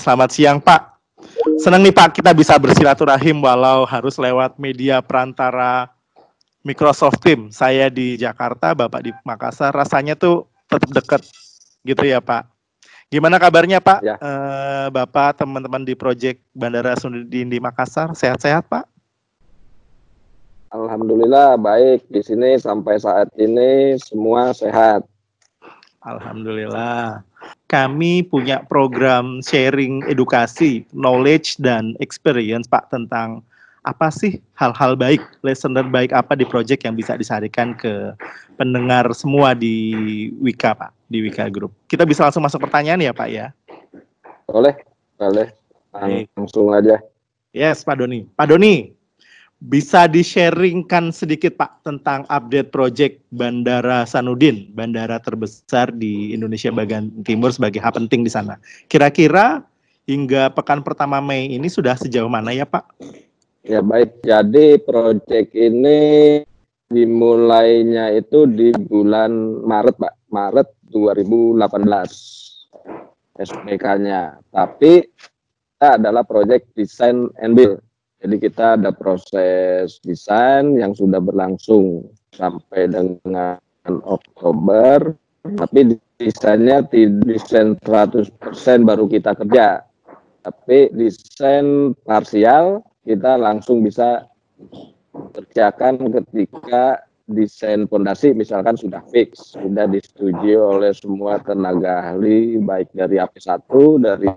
Selamat siang Pak. Senang nih Pak kita bisa bersilaturahim walau harus lewat media perantara Microsoft Team. Saya di Jakarta, Bapak di Makassar. Rasanya tuh tetap dekat gitu ya Pak. Gimana kabarnya Pak? Ya. Uh, Bapak, teman-teman di proyek Bandara Sundin di Makassar, sehat-sehat Pak? Alhamdulillah baik di sini sampai saat ini semua sehat. Alhamdulillah kami punya program sharing edukasi, knowledge dan experience Pak tentang apa sih hal-hal baik, lesson baik apa di project yang bisa disarikan ke pendengar semua di Wika Pak, di Wika Group. Kita bisa langsung masuk pertanyaan ya Pak ya? Boleh, boleh. Langsung aja. Yes Pak Doni. Pak Doni, bisa di-sharingkan sedikit Pak tentang update project Bandara Sanudin, bandara terbesar di Indonesia bagian timur sebagai hub penting di sana. Kira-kira hingga pekan pertama Mei ini sudah sejauh mana ya Pak? Ya baik, jadi project ini dimulainya itu di bulan Maret Pak, Maret 2018 SPK-nya. Tapi kita adalah project design and build jadi kita ada proses desain yang sudah berlangsung sampai dengan Oktober, tapi desainnya desain 100% baru kita kerja. Tapi desain parsial kita langsung bisa kerjakan ketika desain pondasi misalkan sudah fix, sudah disetujui oleh semua tenaga ahli baik dari AP1 dari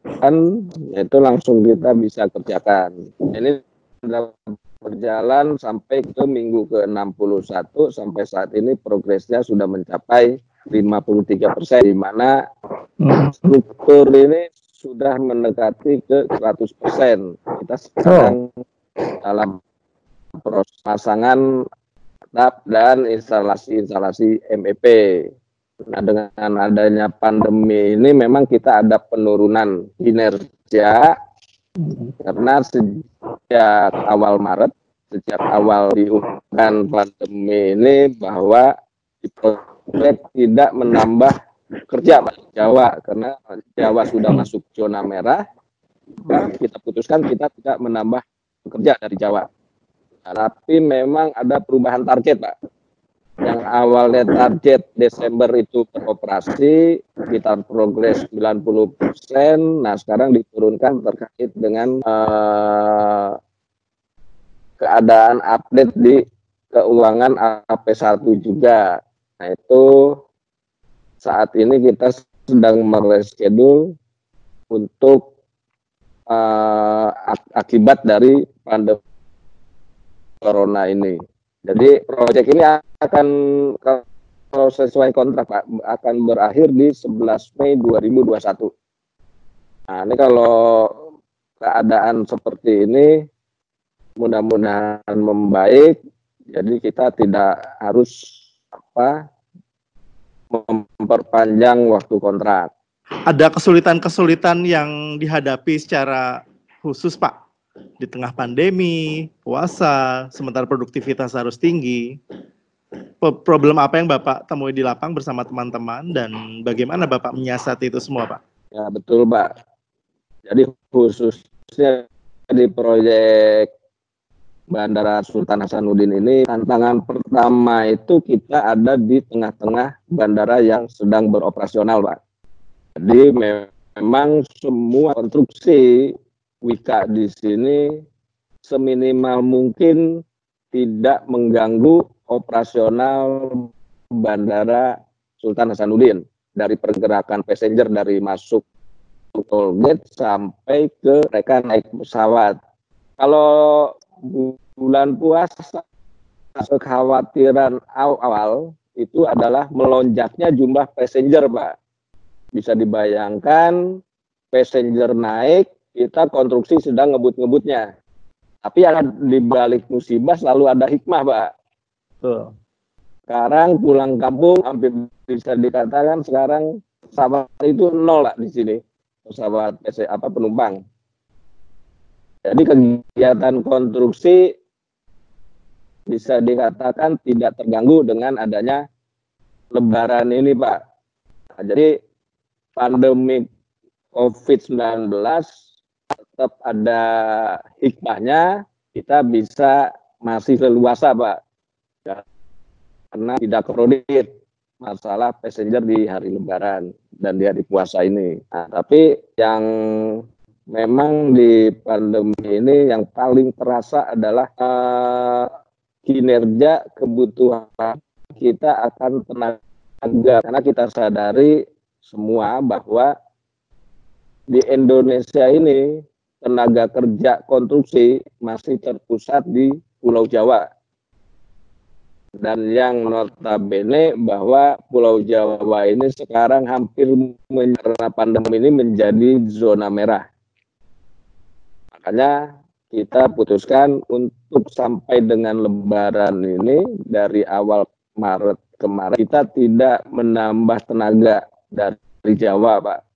kan itu langsung kita bisa kerjakan. Ini sudah berjalan sampai ke minggu ke-61 sampai saat ini progresnya sudah mencapai 53 persen di mana struktur ini sudah mendekati ke 100 persen. Kita sekarang oh. dalam proses pasangan atap dan instalasi-instalasi MEP. Nah, dengan adanya pandemi ini memang kita ada penurunan kinerja karena sejak awal Maret, sejak awal diumumkan pandemi ini bahwa di proyek tidak menambah kerja Pak Jawa karena Jawa sudah masuk zona merah, kita putuskan kita tidak menambah kerja dari Jawa. Tapi memang ada perubahan target Pak yang awalnya target Desember itu beroperasi kita progres 90%, nah sekarang diturunkan terkait dengan uh, keadaan update di keuangan AP1 juga. Nah itu saat ini kita sedang mereschedule untuk uh, akibat dari pandemi corona ini. Jadi proyek ini akan kalau sesuai kontrak Pak akan berakhir di 11 Mei 2021. Nah, ini kalau keadaan seperti ini mudah-mudahan membaik jadi kita tidak harus apa memperpanjang waktu kontrak. Ada kesulitan-kesulitan yang dihadapi secara khusus Pak di tengah pandemi, puasa, sementara produktivitas harus tinggi. Problem apa yang Bapak temui di lapang bersama teman-teman dan bagaimana Bapak menyiasati itu semua, Pak? Ya, betul, Pak. Jadi khususnya di proyek Bandara Sultan Hasanuddin ini tantangan pertama itu kita ada di tengah-tengah bandara yang sedang beroperasional, Pak. Jadi memang semua konstruksi Wika di sini seminimal mungkin tidak mengganggu operasional Bandara Sultan Hasanuddin dari pergerakan passenger dari masuk tol gate sampai ke mereka naik pesawat. Kalau bulan puasa kekhawatiran awal itu adalah melonjaknya jumlah passenger, Pak. Bisa dibayangkan passenger naik kita konstruksi sedang ngebut-ngebutnya. Tapi yang di balik musibah selalu ada hikmah, Pak. Tuh. Sekarang pulang kampung hampir bisa dikatakan sekarang pesawat itu nol lah di sini. Pesawat PC apa penumpang. Jadi kegiatan konstruksi bisa dikatakan tidak terganggu dengan adanya lebaran ini, Pak. Nah, jadi pandemi COVID-19 tetap ada hikmahnya kita bisa masih leluasa Pak karena tidak kredit masalah passenger di hari lebaran dan di hari puasa ini. Nah, tapi yang memang di pandemi ini yang paling terasa adalah uh, kinerja kebutuhan kita akan tenaga karena kita sadari semua bahwa di Indonesia ini tenaga kerja konstruksi masih terpusat di Pulau Jawa dan yang notabene bahwa Pulau Jawa ini sekarang hampir karena pandemi ini menjadi zona merah. Makanya kita putuskan untuk sampai dengan Lebaran ini dari awal Maret kemarin kita tidak menambah tenaga dari Jawa, Pak.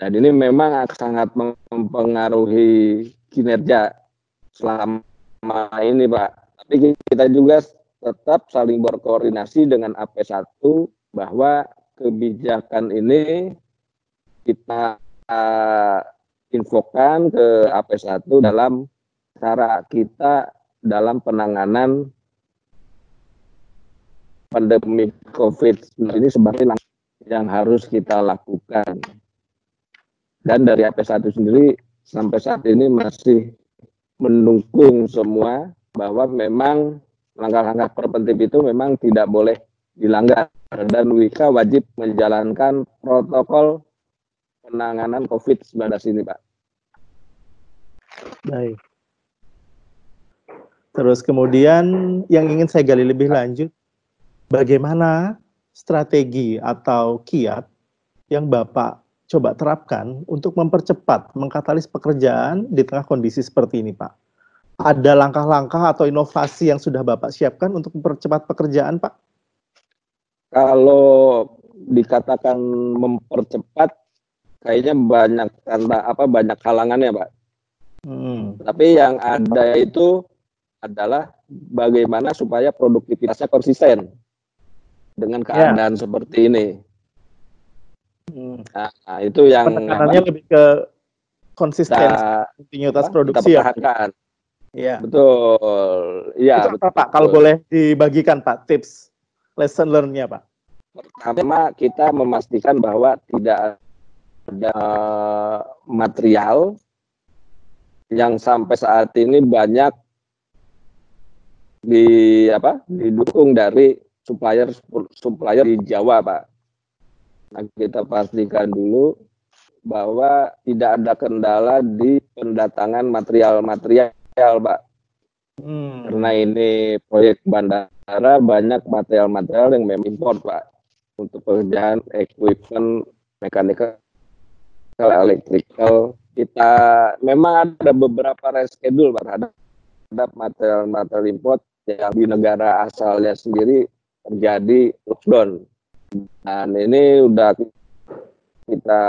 Dan ini memang sangat mempengaruhi kinerja selama ini, Pak. Tapi kita juga tetap saling berkoordinasi dengan AP1 bahwa kebijakan ini kita uh, infokan ke AP1 dalam cara kita dalam penanganan pandemi COVID ini sebagai yang harus kita lakukan. Dan dari AP1 sendiri sampai saat ini masih mendukung semua bahwa memang langkah-langkah preventif itu memang tidak boleh dilanggar dan Wika wajib menjalankan protokol penanganan COVID-19 ini, Pak. Baik. Terus kemudian yang ingin saya gali lebih lanjut, bagaimana strategi atau kiat yang Bapak coba terapkan untuk mempercepat, mengkatalis pekerjaan di tengah kondisi seperti ini, Pak? ada langkah-langkah atau inovasi yang sudah Bapak siapkan untuk mempercepat pekerjaan, Pak? Kalau dikatakan mempercepat, kayaknya banyak tanda apa banyak halangannya, Pak. Hmm. Tapi yang ada itu adalah bagaimana supaya produktivitasnya konsisten dengan ya. keadaan ya. seperti ini. Hmm. Nah, itu yang Penekanannya lebih ke konsistensi, kontinuitas produksi ya. Iya. Betul. Iya. Apa Pak? Kalau boleh dibagikan Pak tips lesson learn-nya Pak. Pertama kita memastikan bahwa tidak ada material yang sampai saat ini banyak di apa didukung dari supplier supplier di Jawa Pak. Nah, kita pastikan dulu bahwa tidak ada kendala di pendatangan material-material material, Pak. Hmm. Karena ini proyek bandara banyak material-material yang memang import, Pak. Untuk pekerjaan equipment mekanikal, electrical, kita memang ada beberapa reschedule, Pak, terhadap material-material import yang di negara asalnya sendiri terjadi lockdown. Dan ini udah kita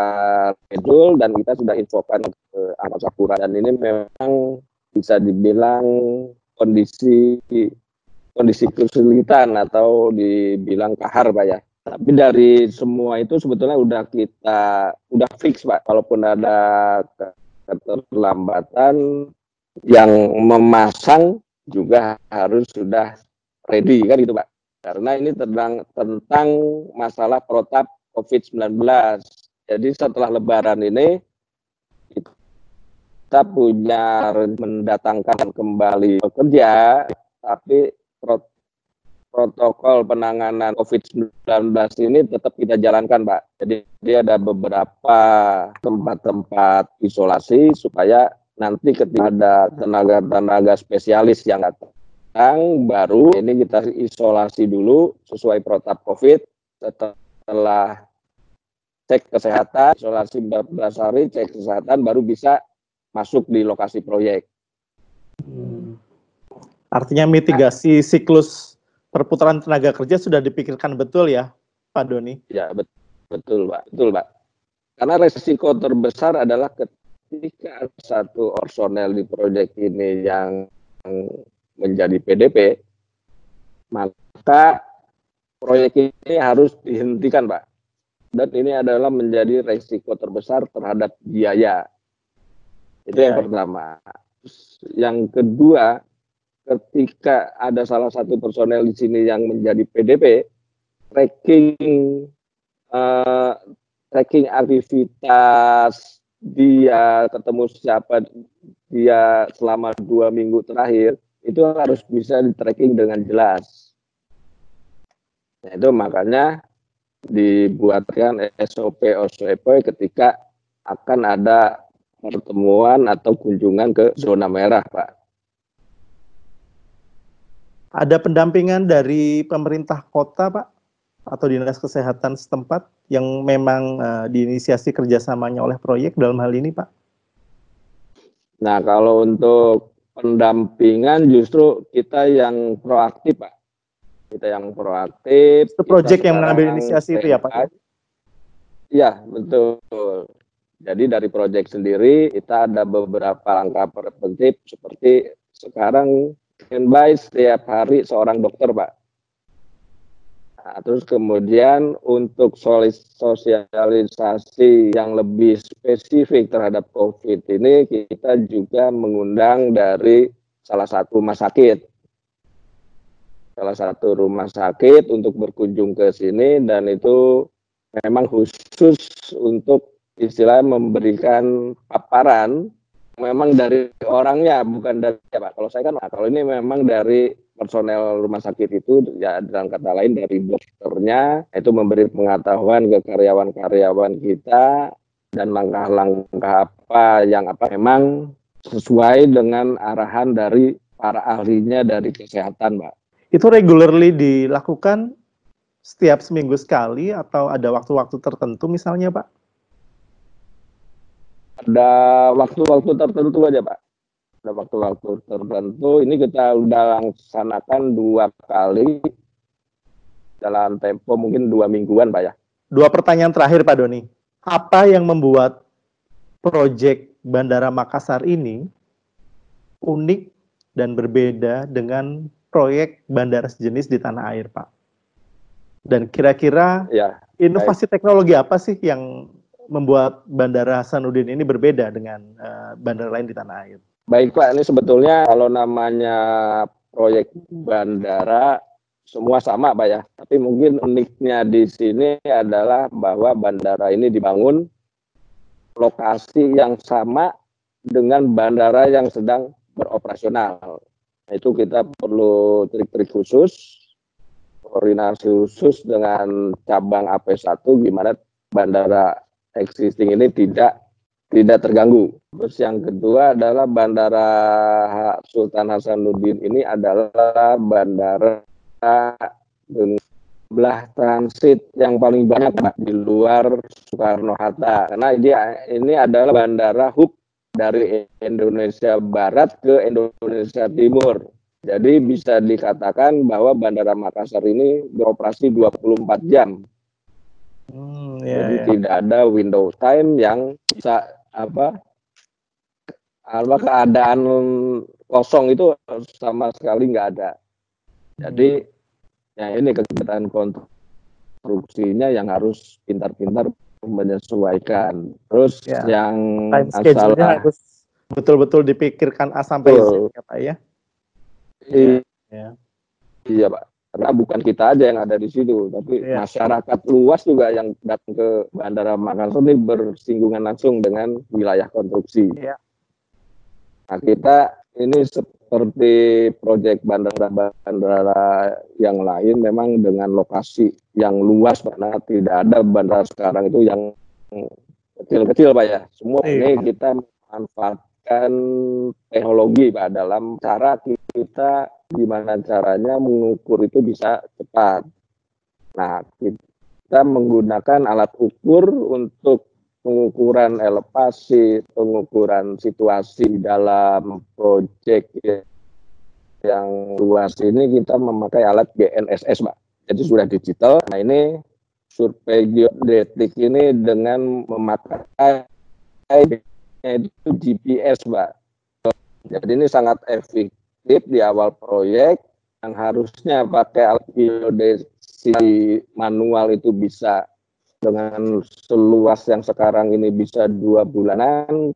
schedule dan kita sudah infokan ke Angkasa Pura dan ini memang bisa dibilang kondisi kondisi kesulitan atau dibilang kahar pak ya. Tapi dari semua itu sebetulnya udah kita udah fix pak. Kalaupun ada keterlambatan yang memasang juga harus sudah ready kan gitu pak karena ini tentang tentang masalah protap COVID-19 jadi setelah lebaran ini kita punya mendatangkan kembali pekerja, tapi protokol penanganan COVID-19 ini tetap kita jalankan, Pak. Jadi dia ada beberapa tempat-tempat isolasi supaya nanti ketika ada tenaga-tenaga spesialis yang datang baru ini kita isolasi dulu sesuai protap COVID setelah cek kesehatan isolasi 14 hari cek kesehatan baru bisa masuk di lokasi proyek. Hmm. Artinya mitigasi siklus perputaran tenaga kerja sudah dipikirkan betul ya, Pak Doni? Ya, bet betul, Pak. Betul, Pak. Karena resiko terbesar adalah ketika satu personel di proyek ini yang menjadi PDP, maka proyek ini harus dihentikan, Pak. dan ini adalah menjadi resiko terbesar terhadap biaya. Itu yang ya. pertama. Yang kedua, ketika ada salah satu personel di sini yang menjadi PDP, tracking uh, tracking aktivitas dia ketemu siapa dia selama dua minggu terakhir itu harus bisa di tracking dengan jelas. Nah, itu makanya dibuatkan SOP SOP ketika akan ada pertemuan atau kunjungan ke zona merah, Pak. Ada pendampingan dari pemerintah kota, Pak, atau dinas kesehatan setempat yang memang uh, diinisiasi kerjasamanya oleh proyek dalam hal ini, Pak? Nah, kalau untuk pendampingan justru kita yang proaktif, Pak kita yang proaktif. Itu proyek yang mengambil inisiasi itu ya Pak? Iya, betul. Jadi dari proyek sendiri kita ada beberapa langkah preventif seperti sekarang standby setiap hari seorang dokter, Pak. Terus kemudian untuk sosialisasi yang lebih spesifik terhadap COVID ini kita juga mengundang dari salah satu rumah sakit. Salah satu rumah sakit untuk berkunjung ke sini dan itu memang khusus untuk istilahnya memberikan paparan memang dari orangnya bukan dari apa kalau saya kan nah, kalau ini memang dari personel rumah sakit itu ya dalam kata lain dari dokternya itu memberi pengetahuan ke karyawan-karyawan kita dan langkah-langkah apa yang apa memang sesuai dengan arahan dari para ahlinya dari kesehatan, Mbak itu regularly dilakukan setiap seminggu sekali atau ada waktu-waktu tertentu misalnya Pak? Ada waktu-waktu tertentu aja Pak. Ada waktu-waktu tertentu. Ini kita sudah laksanakan dua kali dalam tempo mungkin dua mingguan Pak ya. Dua pertanyaan terakhir Pak Doni. Apa yang membuat proyek Bandara Makassar ini unik dan berbeda dengan proyek bandara sejenis di tanah air, Pak. Dan kira-kira ya, inovasi baik. teknologi apa sih yang membuat Bandara Hasanuddin ini berbeda dengan uh, bandara lain di tanah air? Baik Pak, ini sebetulnya kalau namanya proyek bandara semua sama Pak ya. Tapi mungkin uniknya di sini adalah bahwa bandara ini dibangun lokasi yang sama dengan bandara yang sedang beroperasional. Nah, itu kita perlu trik-trik khusus, koordinasi khusus dengan cabang AP1 gimana bandara existing ini tidak tidak terganggu. Terus yang kedua adalah Bandara Sultan Hasanuddin ini adalah bandara jumlah transit yang paling banyak Pak, di luar Soekarno Hatta. Karena dia ini adalah bandara hub dari Indonesia Barat ke Indonesia Timur. Jadi bisa dikatakan bahwa Bandara Makassar ini beroperasi 24 jam. Hmm, ya, Jadi ya. tidak ada window time yang bisa apa apa keadaan kosong itu sama sekali nggak ada. Jadi hmm. ya ini kegiatan konstruksinya yang harus pintar-pintar menyesuaikan. Terus ya. yang Time harus betul-betul dipikirkan A sampai Z ya Pak ya. Iya. Ya. Iya Pak. Karena bukan kita aja yang ada di situ, tapi ya. masyarakat luas juga yang datang ke Bandara Makassar ini bersinggungan langsung dengan wilayah konstruksi. Ya. Nah kita ini seperti proyek bandara-bandara yang lain memang dengan lokasi yang luas karena tidak ada bandara sekarang itu yang kecil-kecil Pak ya. Semua iya. ini kita manfaatkan teknologi Pak dalam cara kita gimana caranya mengukur itu bisa cepat. Nah, kita menggunakan alat ukur untuk pengukuran elevasi, pengukuran situasi dalam proyek yang luas ini kita memakai alat GNSS, Pak. Jadi sudah digital. Nah ini survei geodetik ini dengan memakai itu GPS, Pak. Jadi ini sangat efektif di awal proyek yang harusnya pakai alat geodesi manual itu bisa dengan seluas yang sekarang ini bisa dua bulanan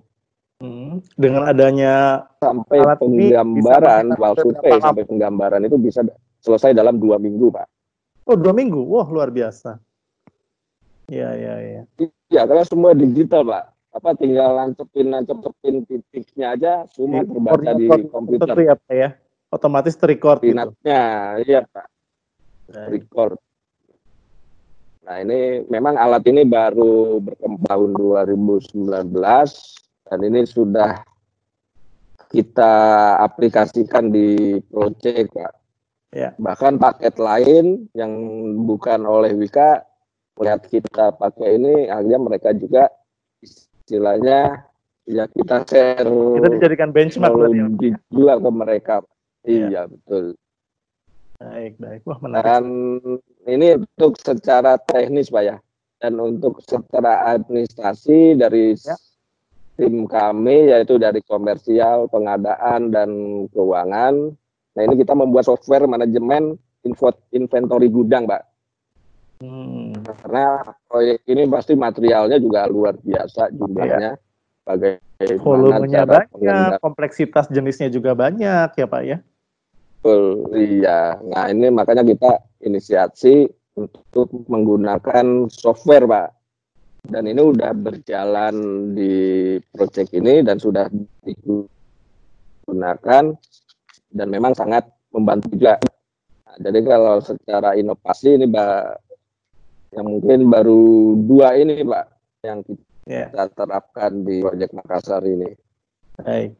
hmm. dengan adanya sampai penggambaran wall survey sampai penggambaran itu bisa selesai dalam dua minggu pak oh dua minggu wah luar biasa Iya, iya, iya. Iya, karena semua digital, Pak. Apa tinggal lancepin lancepin titiknya aja semua di, terbaca di komputer. Ya, Pak ya. Otomatis terrecord gitu. iya, Pak. Record. Nah, ini memang alat ini baru berkembang tahun 2019 dan ini sudah kita aplikasikan di project, Pak. Ya. Bahkan paket lain yang bukan oleh Wika melihat kita pakai ini akhirnya mereka juga istilahnya ya kita share kita dijadikan benchmark ya? juga ke mereka. Ya. iya betul. Baik baik. Wah menarik dan ini untuk secara teknis pak ya. Dan untuk secara administrasi dari ya. tim kami yaitu dari komersial pengadaan dan keuangan. Nah ini kita membuat software manajemen info inventory gudang pak Hmm. Karena proyek ini pasti materialnya juga luar biasa jumlahnya. Iya. Volumenya banyak, kompleksitas jenisnya juga banyak ya Pak ya? Betul, iya. Nah ini makanya kita inisiasi untuk menggunakan software Pak. Dan ini udah berjalan di proyek ini dan sudah digunakan dan memang sangat membantu juga. Nah, jadi kalau secara inovasi ini Mbak yang mungkin baru dua ini Pak yang kita yeah. terapkan di proyek Makassar ini. Baik.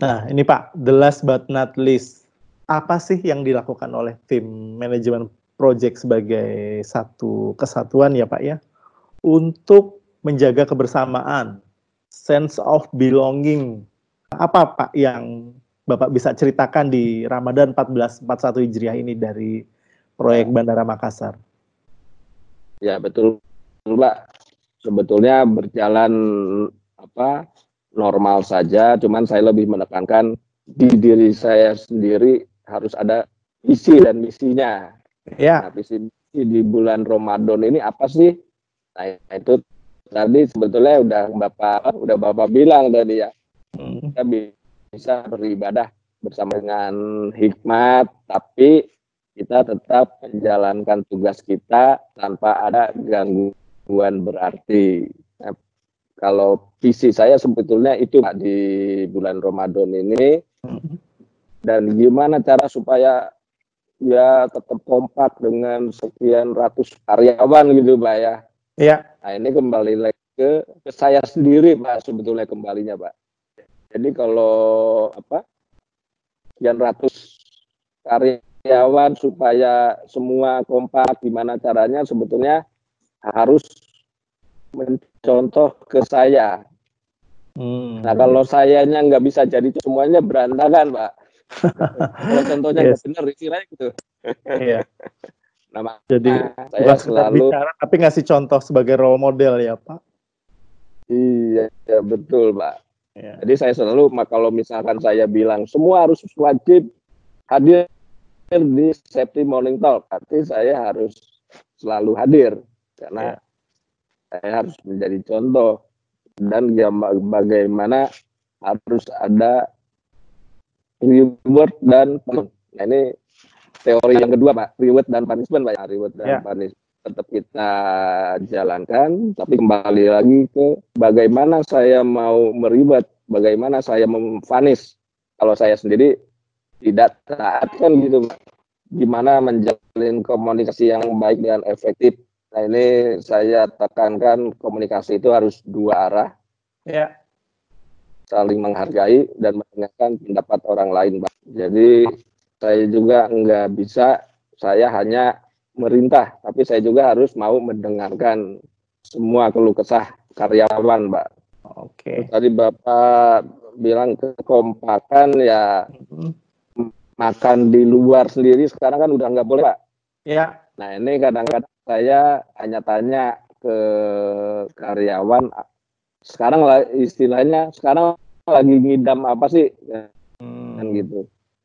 Nah ini Pak, the last but not least, apa sih yang dilakukan oleh tim manajemen proyek sebagai satu kesatuan ya Pak ya, untuk menjaga kebersamaan, sense of belonging. Apa Pak yang Bapak bisa ceritakan di Ramadan 1441 Hijriah ini dari proyek Bandara Makassar? Ya betul Mbak. Sebetulnya berjalan apa normal saja, cuman saya lebih menekankan di diri saya sendiri harus ada visi dan misinya. Ya. Nah, visi di bulan Ramadan ini apa sih? Nah, itu tadi sebetulnya udah Bapak udah Bapak bilang tadi ya. Hmm. Kita bisa beribadah bersama dengan hikmat, tapi kita tetap menjalankan tugas kita tanpa ada gangguan berarti. Nah, kalau visi saya sebetulnya itu Pak, di bulan Ramadan ini dan gimana cara supaya ya tetap kompak dengan sekian ratus karyawan gitu Pak ya. Iya. Nah ini kembali lagi ke, ke saya sendiri Pak sebetulnya kembalinya Pak. Jadi kalau apa sekian ratus karya karyawan supaya semua kompak gimana caranya sebetulnya harus mencontoh ke saya. Hmm. Nah kalau sayanya nggak bisa jadi itu semuanya berantakan pak. kalau contohnya yes. benar istilahnya gitu. Iya. Nah, jadi saya selalu bicara tapi ngasih contoh sebagai role model ya pak. Iya ya, betul pak. Ya. Jadi saya selalu kalau misalkan saya bilang semua harus wajib hadir di safety morning talk, arti saya harus selalu hadir karena ya. saya harus menjadi contoh. Dan ya, bagaimana harus ada reward dan nah ini teori yang kedua pak. Reward dan punishment pak. Ya reward dan ya. punishment tetap kita jalankan. Tapi kembali lagi ke bagaimana saya mau meribet bagaimana saya memfanis kalau saya sendiri tidak taat kan gitu gimana menjalin komunikasi yang baik dan efektif? Nah ini saya tekankan komunikasi itu harus dua arah. Ya. Saling menghargai dan mendengarkan pendapat orang lain jadi saya juga nggak bisa saya hanya merintah tapi saya juga harus mau mendengarkan semua keluh kesah karyawan mbak. Oke. Tadi bapak bilang kekompakan ya mm-hmm makan di luar sendiri sekarang kan udah nggak boleh pak. Iya. Nah ini kadang-kadang saya hanya tanya ke karyawan sekarang lah istilahnya sekarang lagi ngidam apa sih hmm. kan gitu.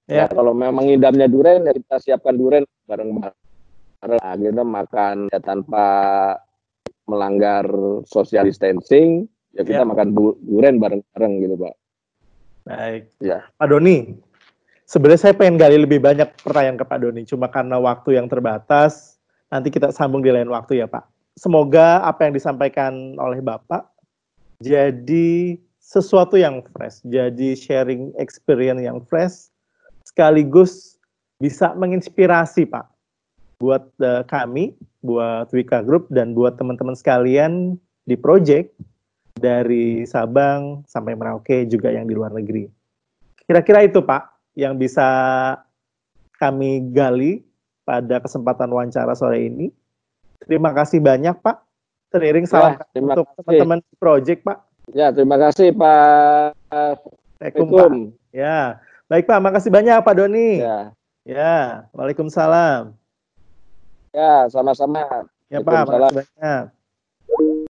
Ya. Nah, kalau memang ngidamnya duren ya kita siapkan duren bareng-bareng. Nah, kita makan ya tanpa melanggar social distancing, ya kita Ya. makan durian bareng-bareng gitu Pak. Baik. Ya. Pak Doni, sebenarnya saya pengen gali lebih banyak pertanyaan ke Pak Doni, cuma karena waktu yang terbatas, nanti kita sambung di lain waktu ya Pak. Semoga apa yang disampaikan oleh Bapak jadi sesuatu yang fresh, jadi sharing experience yang fresh, sekaligus bisa menginspirasi Pak buat eh, kami, buat Wika Group dan buat teman-teman sekalian di project dari Sabang sampai Merauke juga yang di luar negeri. Kira-kira itu Pak yang bisa kami gali pada kesempatan wawancara sore ini. Terima kasih banyak Pak. Teriring salam Ya, untuk teman-teman project Pak. Ya, terima kasih Pak. Assalamualaikum Pak. Ya, baik Pak. Makasih banyak Pak Doni. Ya, Ya, Waalaikumsalam. ya sama-sama. Ya Pak, makasih banyak.